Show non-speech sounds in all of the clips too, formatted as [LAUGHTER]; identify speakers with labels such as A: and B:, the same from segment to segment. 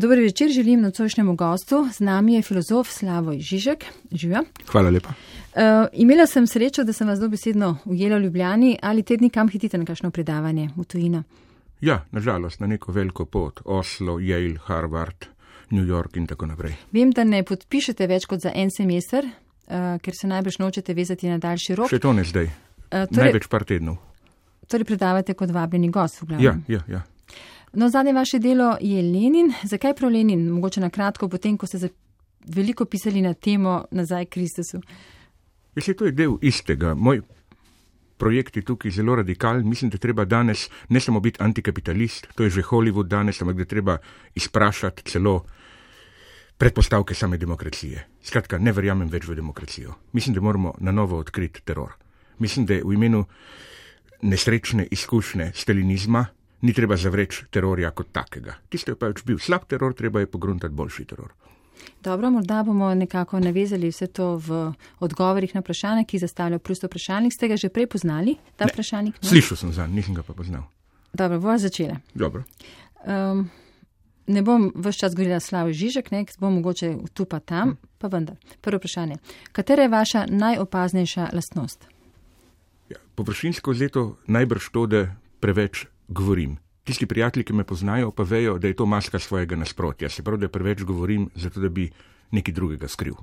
A: Dober večer, želim nocojšnjemu gostu. Z nami je filozof Slavoj Žižek. Živijo.
B: Hvala lepa.
A: Uh, imela sem srečo, da sem vas dobesedno ujela v Ljubljani. Ali tedni kam hitite na kakšno predavanje v tujino?
B: Ja, nažalost, na neko veliko pot. Oslo, Yale, Harvard, New York in tako naprej.
A: Vem, da ne podpišete več kot za en semester, uh, ker se najbrž nočete vezati na daljši rok.
B: Še to ne zdaj.
A: Uh, torej,
B: Največ par tednov.
A: torej predavate kot vabljeni gost. v glavnem.
B: Ja, ja, ja.
A: No, zadnje vaše delo je Lenin. Zakaj prav Lenin? Mogoče na kratko, potem, ko ste veliko pisali na temo nazaj Kristusu.
B: Jaz je to je del istega. Moj projekt je tukaj zelo radikalen. Mislim, da treba danes ne samo biti antikapitalist, to je že Hollywood danes, ampak da treba izprašati celo predpostavke same demokracije. Skratka, ne verjamem več v demokracijo. Mislim, da moramo na novo odkriti teror. Mislim, da je v imenu nesrečne izkušnje stalinizma ni treba zavreči terorja kot takega. Tisto je pač bil slab teror, treba je pogruntati boljši teror.
A: Dobro, morda bomo nekako navezali vse to v odgovorih na vprašanje, ki zastavlja prosto vprašalnik. Ste ga že prej poznali, ta
B: Ne.
A: vprašalnik?
B: Slišal sem za, nisem ga pa poznal.
A: Dobro, bova začela.
B: Dobro.
A: Um, ne bom vse čas govorila Slavoj Žižek, ne, bom mogoče tu pa tam, pa vendar. Prvo vprašanje. Katera je vaša najopaznejša lastnost?
B: Ja, površinsko vzeto najbrž to, da preveč govorim. Tisti prijatelji, ki me poznajo, pa vejo, da je to maska svojega nasprotja. Se pravi, da preveč govorim, zato da bi nekaj drugega skril.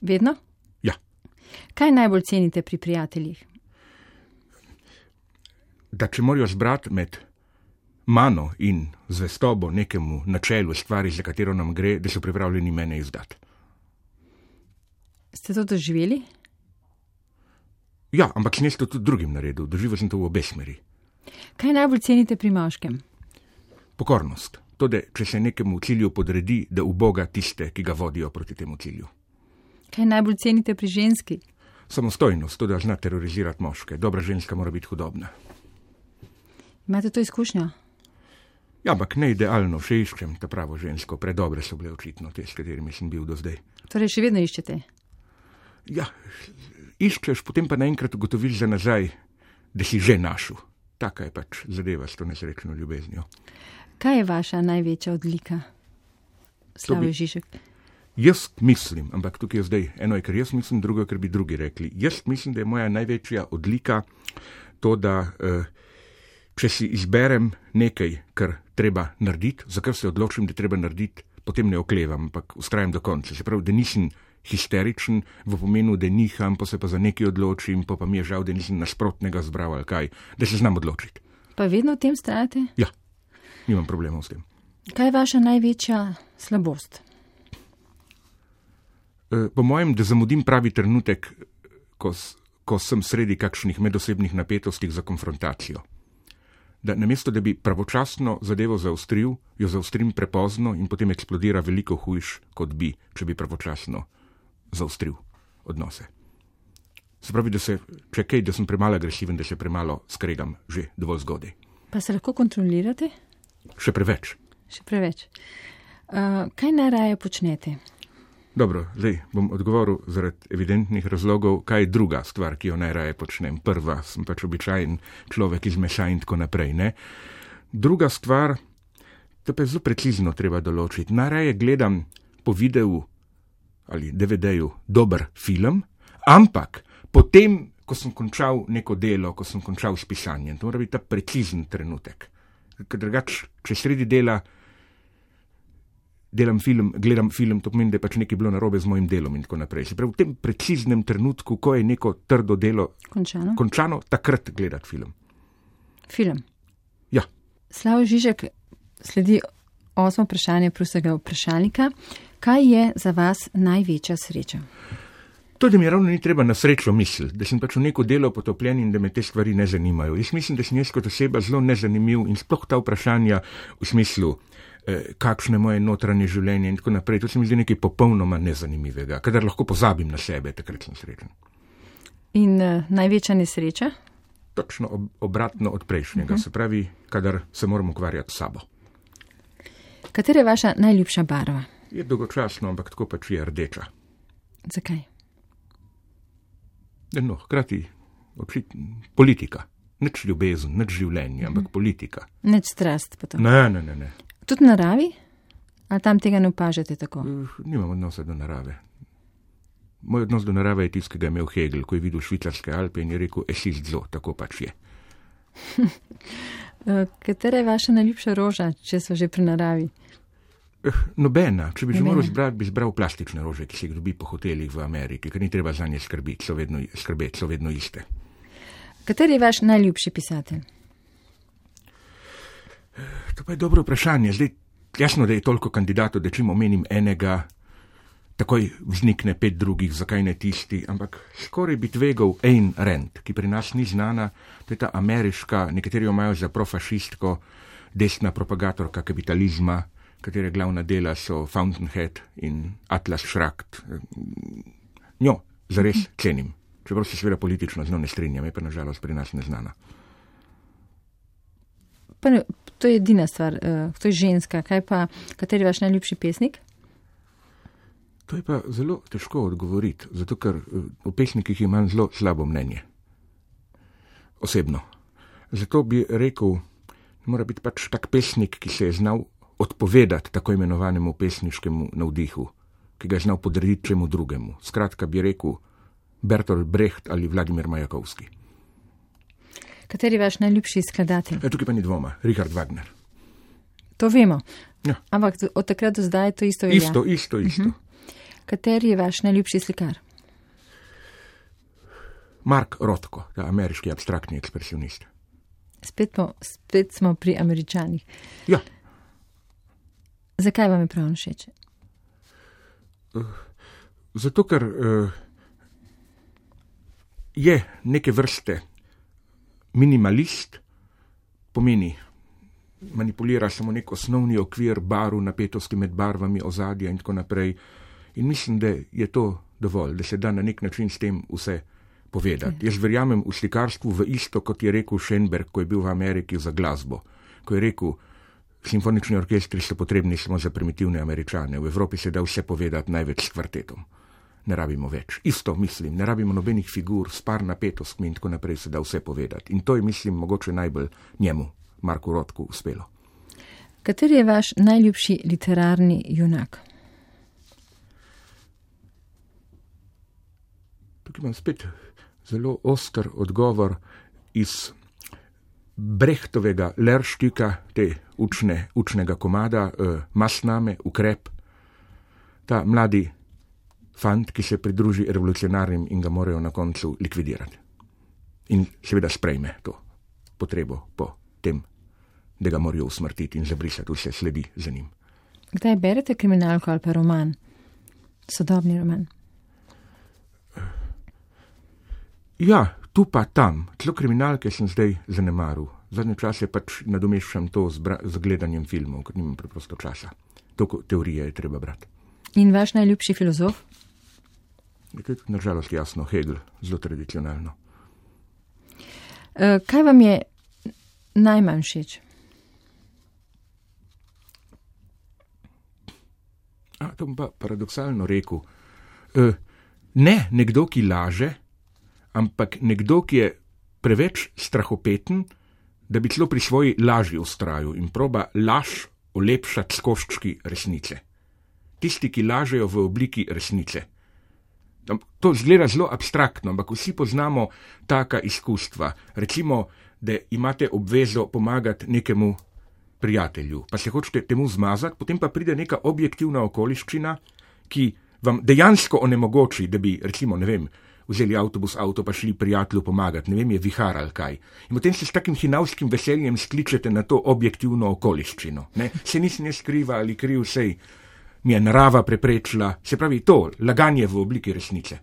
A: Vedno?
B: Ja,
A: Kaj najbolj cenite pri prijateljih?
B: da če morajo zbrati med mano in zvestobo nekemu načelu stvari, za katero nam gre, da so pripravljeni mene izdati.
A: Ste to doživeli?
B: Ja, ampak sem jaz to tudi drugim naredil, doživel sem to v obe smeri.
A: Kaj najbolj cenite pri moškem?
B: Pokornost. To, da če se nekemu cilju podredi, da uboga tiste, ki ga vodijo proti temu cilju.
A: Kaj najbolj cenite pri ženski?
B: Samostojnost, to, da zna terorizirati moške. Dobra ženska mora biti hudobna.
A: Imate to izkušnjo?
B: Ja, ampak ne idealno, še iščem ta pravo žensko, predobre so bile očitno te, s katerimi sem bil do zdaj.
A: Torej, še vedno iščete.
B: Ja, iščeš, potem pa naenkrat ugotoviš za nazaj, da si že našel. Taka je pač zadeva s to nesrečno ljubeznijo.
A: Kaj je vaša največja odlika? Slavoj Žižek.
B: Jaz mislim, ampak tukaj je zdaj eno, je, kar jaz mislim, drugo, kar bi drugi rekli. Jaz mislim, da je moja največja odlika to, da eh, če si izberem nekaj, kar treba narediti, za kar se odločim, da treba narediti, potem ne oklevam, ampak ustrajam do konca. Se pravi, da nisem histeričen v pomenu, da niham, pa se pa za nekaj odločim, pa, pa mi je žal, da nisem nasprotnega zbral ali kaj, da se znam odločiti.
A: Pa vedno v tem strajate?
B: Ja, nimam problemov s tem.
A: Kaj je vaša največja slabost?
B: Eh, Po mojem, da zamudim pravi trenutek, ko, ko sem sredi kakšnih medosebnih napetosti za konfrontacijo. Da namesto, da bi pravočasno zadevo zaostril, jo zaostrim prepozno in potem eksplodira veliko hujš, kot bi, če bi pravočasno zaostril odnose. Se pravi, da se, če kaj, da sem premalo agresiven, da se premalo skregam že dovolj zgodaj.
A: Pa se lahko kontrolirate?
B: Še preveč.
A: Še preveč. Uh, kaj najraje počnete?
B: Dobro, zdaj bom odgovoril zaradi evidentnih razlogov, kaj je druga stvar, ki jo najraje počnem. Prva, sem pač običajen človek iz mesa in tako naprej. Ne? Druga stvar, to pa je zelo precizno treba določiti. Najraje gledam po videu ali DVD-ju dober film, ampak potem, ko sem končal neko delo, ko sem končal s pisanjem, to mora biti ta precizen trenutek. Ker drugače, če sredi dela delam film, gledam film, to pomeni, da je pač nekaj bilo narobe z mojim delom in tako naprej. Se pravi, v tem preciznem trenutku, ko je neko trdo delo
A: Končano?
B: končano, takrat gledati film.
A: Film.
B: Ja,
A: Slavoj Žižek, sledi osmo vprašanje prostega vprašalnika. Kaj je za vas največja sreča?
B: to, da mi ravno ni treba na srečo misliti, da sem pač v neko delo potopljen in da me te stvari ne zanimajo. Jaz mislim, da sem jaz kot oseba zelo nezanimiv in sploh ta vprašanja v smislu, eh, kakšno je moje notranje življenje in tako naprej, to se mi zdi nekaj popolnoma nezanimivega, kadar lahko pozabim na sebe, takrat sem srečen.
A: In uh, največja nesreča?
B: Točno ob, obratno od prejšnjega, uh -huh. se pravi, kadar se moramo ukvarjati s sabo.
A: Katera je vaša najljubša barva?
B: Je dolgočasno, ampak tako pač je rdeča.
A: Zakaj?
B: No, hkrati očitno politika. Nič ljubezen, nič življenje, ampak politika.
A: Neč strast.
B: Ne, ne, ne. ne.
A: Tudi naravi? Ali tam tega ne opažate tako?
B: Eh, Nimam odnosa do narave. Moj odnos do narave je tisti, ki ga je imel Hegel, ko je videl švicarske Alpe in je rekel: Esi zlo, tako pač je. [LAUGHS]
A: Eh, Katera je vaša najljubša roža, če so že pri naravi?
B: Eh, Nobena, če bi že moral izbrati, bi izbral plastične rože, ki se jih dobi po hotelih v Ameriki, ker ni treba za nje skrbeti, so vedno, skrbeti, so vedno iste.
A: Kateri je vaš najljubši pisatelj?
B: To pa je dobro vprašanje. Zdaj, jasno, da je toliko kandidatov, da čim omenim enega, takoj vznikne pet drugih, zakaj ne tisti, ampak skoraj bi tvegal Ayn Rand, ki pri nas ni znana, to je ta ameriška, nekateri jo imajo za profašistko, desna propagatorka kapitalizma, katere glavna dela so Fountainhead in Atlas Shrugged. Njo zares cenim, čeprav se seveda politično z njo ne strinjam, je pa nažalost pri nas neznana.
A: Pa ne, to je edina stvar, uh, to je ženska. Kaj pa, kateri je vaš najljubši pesnik?
B: To je pa zelo težko odgovoriti, zato ker eh, o pesnikih imam zelo slabo mnenje. Osebno. Zato bi rekel, mora biti pač tak pesnik, ki se je znal odpovedati tako imenovanemu pesniškemu navdihu, ki ga je znal podrediti čemu drugemu. Skratka bi rekel Bertolt Brecht ali Vladimir Majakovski.
A: Kateri je vaš najljubši skladatelj?
B: E, tukaj pa ni dvoma, Richard Wagner.
A: To vemo.
B: Ja.
A: Ampak od takrat do zdaj to isto velja.
B: Isto, isto, isto. Uh -huh.
A: Kateri je vaš najljubši slikar?
B: Mark Rothko, ta ameriški abstraktni ekspresionist.
A: Spet, po, spet smo pri američanih.
B: Ja,
A: Zakaj vam je prav všeč?
B: Zato, ker uh, je neke vrste minimalist, pomeni, manipulira samo nek osnovni okvir barv, napetosti med barvami, ozadja in tako naprej. In mislim, da je to dovolj, da se da na nek način s tem vse povedati. Jaz verjamem v slikarstvu v isto, kot je rekel Schenberg, ko je bil v Ameriki za glasbo. Ko je rekel, simfonični orkestri so potrebni samo za primitivne američane, v Evropi se da vse povedati največ s kvartetom. Ne rabimo več. Isto mislim, ne rabimo nobenih figur, s par napetostmi in tako naprej se da vse povedati. In to je, mislim, mogoče najbolj njemu, Marku Rotku, uspelo.
A: Kateri je vaš najljubši literarni junak?
B: Tukaj imam spet zelo oster odgovor iz Brehtovega Lerštika, te učne, učnega komada, uh, Masname, ukrep. Ta mladi fant, ki se pridruži revolucionarjem in ga morajo na koncu likvidirati. In seveda sprejme to potrebo po tem, da ga morajo usmrtiti in zabrisati vse sledi za njim.
A: Kdaj berete kriminalko ali pa roman? Sodobni roman.
B: Ja, tu pa tam, celo kriminalke sem zdaj zanemaril. Zadnje čase pač nadomeščam to z, z gledanjem filmov, ker nimam preprosto časa. Toliko teorije je treba brati.
A: In vaš najljubši filozof?
B: Tudi nažalost jasno, Hegel, zelo tradicionalno.
A: Uh, kaj vam je najmanj všeč?
B: A, to bom pa paradoksalno rekel. E, ne nekdo, ki laže, ampak nekdo, ki je preveč strahopeten, da bi celo pri svoji laži ustrajal in proba laž olepšati s koščki resnice. Tisti, ki lažejo v obliki resnice. Am- To zgleda zelo abstraktno, ampak vsi poznamo taka izkustva. Recimo, da imate obvezo pomagati nekemu prijatelju, pa se hočete temu zmazati, potem pa pride neka objektivna okoliščina, ki vam dejansko onemogoči, da bi, recimo, ne vem, vzeli avtobus, avto pa šli prijatelju pomagati, ne vem, je vihar ali kaj. In potem se s takim hinavskim veseljem skličete na to objektivno okoliščino. Ne? Se nisem jaz kriva ali kriv, sej mi je narava preprečila, se pravi to, laganje v obliki resnice.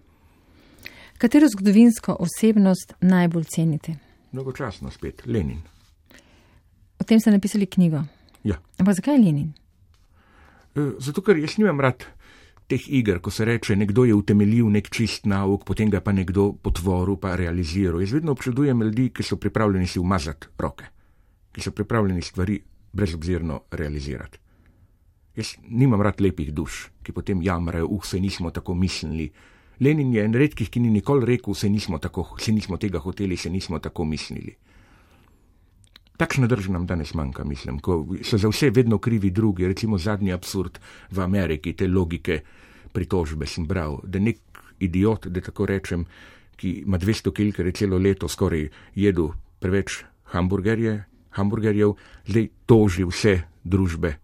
A: Katero zgodovinsko osebnost najbolj cenite?
B: Mnogočasno spet, Lenin.
A: O tem ste napisali knjigo.
B: Ja.
A: Ampak zakaj Lenin?
B: E, Zato, ker jaz nimam rad teh iger, ko se reče, nekdo je utemeljil nek čist nauk, potem ga pa nekdo potvoril, pa realiziral. Jaz vedno občudujem ljudi, ki so pripravljeni si umazati roke, ki so pripravljeni stvari brezobzirno realizirati. Jaz nimam rad lepih duš, ki potem jamrajo, uh, se nismo tako mislili. Lenin je en redkih, ki ni nikoli rekel, se nismo, tako, se nismo tega hoteli, se nismo tako mislili. Takšna drža nam danes manjka, mislim, ko so za vse vedno krivi drugi, recimo zadnji absurd v Ameriki, te logike pritožbe sem bral, da nek idiot, da tako rečem, ki ima 200 kg, ker je celo leto skoraj jedel preveč hamburgerje, hamburgerjev, zdaj toži vse družbe,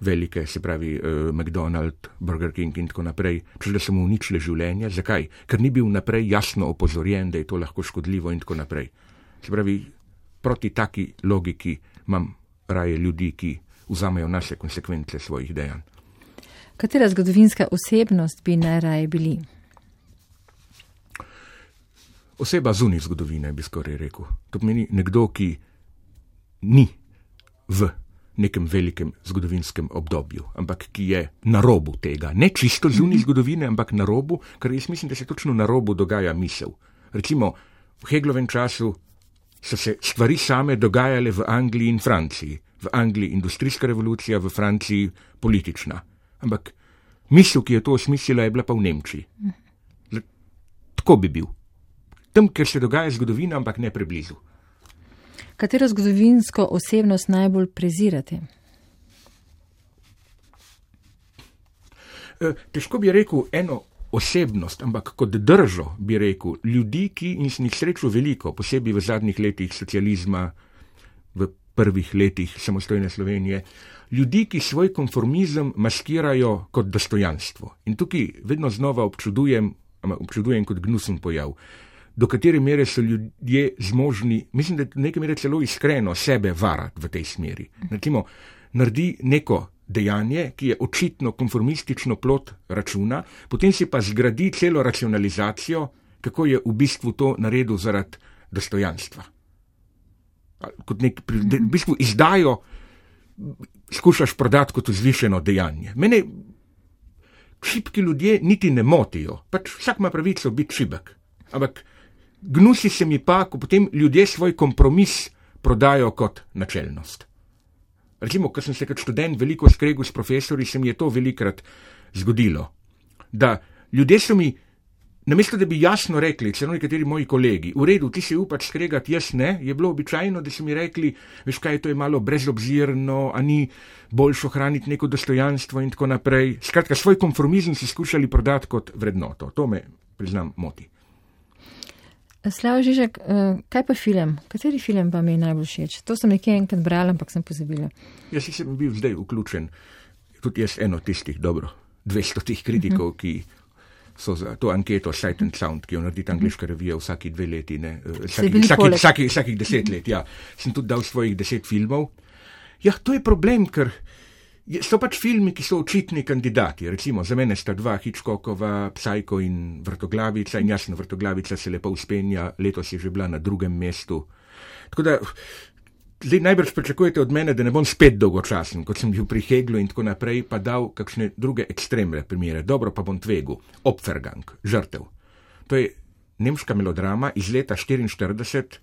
B: velike, se pravi uh, McDonald's, Burger King in tako naprej, če da so mu uničile življenje. Zakaj? Ker ni bil naprej jasno opozorjen, da je to lahko škodljivo in tako naprej. Se pravi, proti taki logiki imam raje ljudi, ki vzamejo naše konsekvence svojih dejanj.
A: Katera zgodovinska osebnost bi najraje bili?
B: Oseba zunaj zgodovine, bi skoraj rekel. To pomeni nekdo, ki ni v nekem velikem zgodovinskem obdobju, ampak ki je na robu tega. Ne čisto zunaj zgodovine, ampak na robu, ker jaz mislim, da se točno na robu dogaja misel. Recimo v Heglovem času so se stvari same dogajale v Angliji in Franciji. V Angliji industrijska revolucija, v Franciji politična. Ampak misel, ki je to osmislila, je bila pa v Nemčiji. Tako bi bil. Tam, kjer se dogaja zgodovina, ampak ne preblizu.
A: Katero zgodovinsko osebnost najbolj prezirate?
B: E, težko bi rekel eno osebnost, ampak kot držo bi rekel ljudi, ki in sem jih srečal veliko, posebej v zadnjih letih socializma, v prvih letih samostojne Slovenije, ljudi, ki svoj konformizem maskirajo kot dostojanstvo. In tukaj vedno znova občudujem, občudujem kot gnusen pojav do katere mere so ljudje zmožni, mislim, da nekaj mere celo iskreno sebe varati v tej smeri. Recimo, naredi neko dejanje, ki je očitno konformistično plot računa, potem si pa zgradi celo racionalizacijo, kako je v bistvu to naredil zaradi dostojanstva. Kot nek, v bistvu izdajo, skušaš prodati kot vzvišeno dejanje. Mene šibki ljudje niti ne motijo, pač vsak ima pravico biti šibek. Ampak Gnusi se mi pa, ko potem ljudje svoj kompromis prodajo kot načelnost. Recimo, ko sem se kot študent veliko skregal s profesori, se mi je to velikrat zgodilo. Da ljudje so mi, namesto da bi jasno rekli, celo nekateri moji kolegi, v redu, ti si upaš skregati, jaz ne, je bilo običajno, da so mi rekli, veš kaj, to je malo brezobzirno, a ni boljšo ohraniti neko dostojanstvo in tako naprej. Skratka, svoj konformizem si skušali prodati kot vrednoto. To me, priznam, moti.
A: Slav Žižek, eh, kaj pa film? Kateri film vam je najbolj všeč? To sem nekaj enkrat bral, ampak sem pozabila.
B: Jaz sem bil zdaj vključen, tudi jaz eno tistih dobro, 200 tih kritikov, uh -huh. ki so za to anketo Sight and Sound, ki jo naredi angliška revija vsaki dve leti, ne, eh, vsaki, vsaki, vsaki, vsakih deset let. Ja. Sem tudi dal svojih deset filmov. Ja, to je problem, ker. So pač filmi, ki so očitni kandidati. Recimo za mene sta dva Hitchcockova, Psycho in Vrtoglavica in jasno, Vrtoglavica se lepo uspenja, letos je že bila na drugem mestu. Tako da, zdaj najbrž pričakujete od mene, da ne bom spet dolgočasen, kot sem bil pri Heglu in tako naprej, pa dal kakšne druge ekstremne primere. Dobro pa bom tvegu. Opfergang, žrtev. To je nemška melodrama iz leta 1944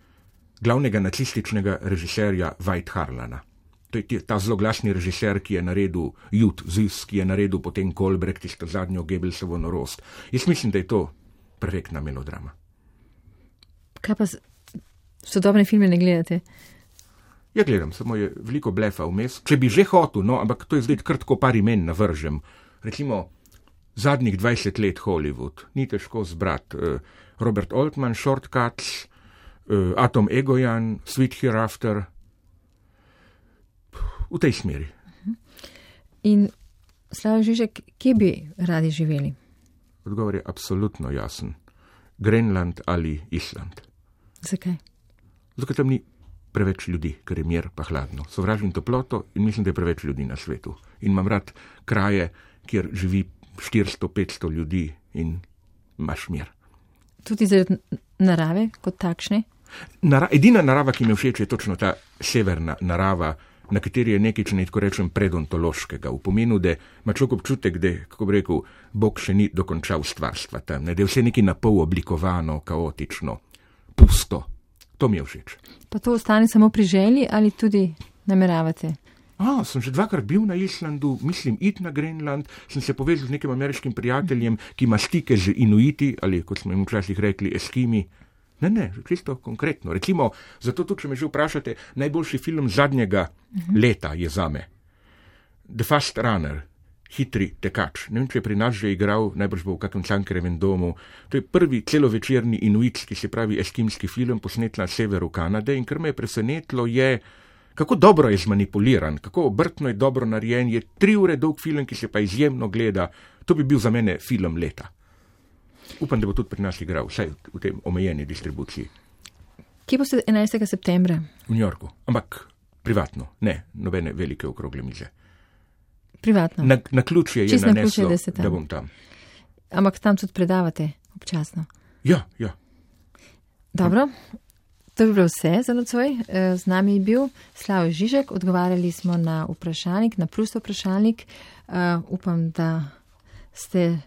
B: glavnega nacističnega režiserja White Harlana to je ta zelo glasni režiser, ki je naredil Jud Zis, ki je naredil potem Kolbrek, tisto zadnjo Gebelsovo norost. Jaz mislim, da je to perfektna melodrama.
A: Kaj pa sodobne filme ne gledate?
B: Ja, gledam, samo je veliko blefa vmes. Če bi že hotel, no, ampak to je zdaj kratko par imen navržem. Recimo zadnjih 20 let Hollywood, ni težko zbrati. Uh, Robert Altman, Shortcuts, uh, Atom Egojan, Sweet Hereafter, v tej smeri.
A: In Slav Žižek, kje bi radi živeli?
B: Odgovor je absolutno jasen. Grenland ali Island.
A: Zakaj?
B: Zato, ker tam ni preveč ljudi, ker je mir pa hladno. Sovražim toploto in mislim, da je preveč ljudi na svetu. In imam rad kraje, kjer živi 400-500 ljudi in imaš mir.
A: Tudi zaradi narave kot takšne?
B: Nara edina narava, ki mi všeč, je točno ta severna narava na kateri je nekaj, če ne tako rečem, predontološkega, v pomenu, da ima človek občutek, da, kako bi rekel, Bog še ni dokončal stvarstva tam, ne, da je vse nekaj na pol oblikovano, kaotično, pusto. To mi je všeč.
A: Pa to ostane samo pri želji ali tudi nameravate?
B: A, sem že dvakrat bil na Islandu, mislim, id na Grenland, sem se povezal z nekim ameriškim prijateljem, ki ima stike z Inuiti ali, kot smo jim včasih rekli, Eskimi. Ne, ne, čisto konkretno. Recimo, zato tudi, če me že vprašate, najboljši film zadnjega uh -huh. leta je zame. The Fast Runner, hitri tekač. Ne vem, če je pri nas že igral, najbrž bo v kakem Cankerevem domu. To je prvi celovečerni inuit, ki se pravi eskimski film, posnet na severu Kanade in kar me je presenetilo je, kako dobro je zmanipuliran, kako obrtno je dobro narejen, je tri ure dolg film, ki se pa izjemno gleda. To bi bil za mene film leta. Upam, da bo tudi pri nas igral, vsaj v tem omejeni distribuciji.
A: Kje boste 11. septembra?
B: V New Yorku, ampak privatno, ne nobene velike okrogle mize.
A: Privatno.
B: Na, na ključ je,
A: na
B: naneslo,
A: ključ je, da tam.
B: da bom tam.
A: Ampak tam tudi predavate občasno.
B: Ja, ja.
A: Dobro. To bi bilo vse za nocoj. Eh, Z nami je bil Slav Žižek, odgovarjali smo na vprašalnik, na plus vprašalnik. Uh, upam, da ste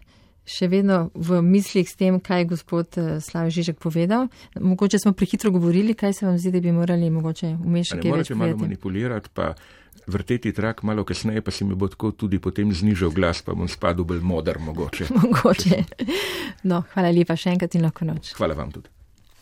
A: še vedno v mislih s tem, kaj je gospod eh, Slav Žižek povedal. Mogoče smo prehitro govorili, kaj se vam zdi, da bi morali mogoče umešati
B: Ne morete malo manipulirati, pa vrteti trak malo kasneje, pa se mi bo tako tudi potem znižal glas, pa bom spadel bolj modar mogoče. [LAUGHS]
A: Mogoče. No, hvala lepa še enkrat in lahko noč.
B: Hvala vam tudi.